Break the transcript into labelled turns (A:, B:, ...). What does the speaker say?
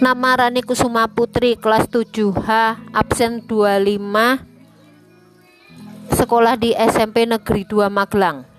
A: Nama Rani Kusuma Putri kelas 7H absen 25 sekolah di SMP Negeri 2 Magelang.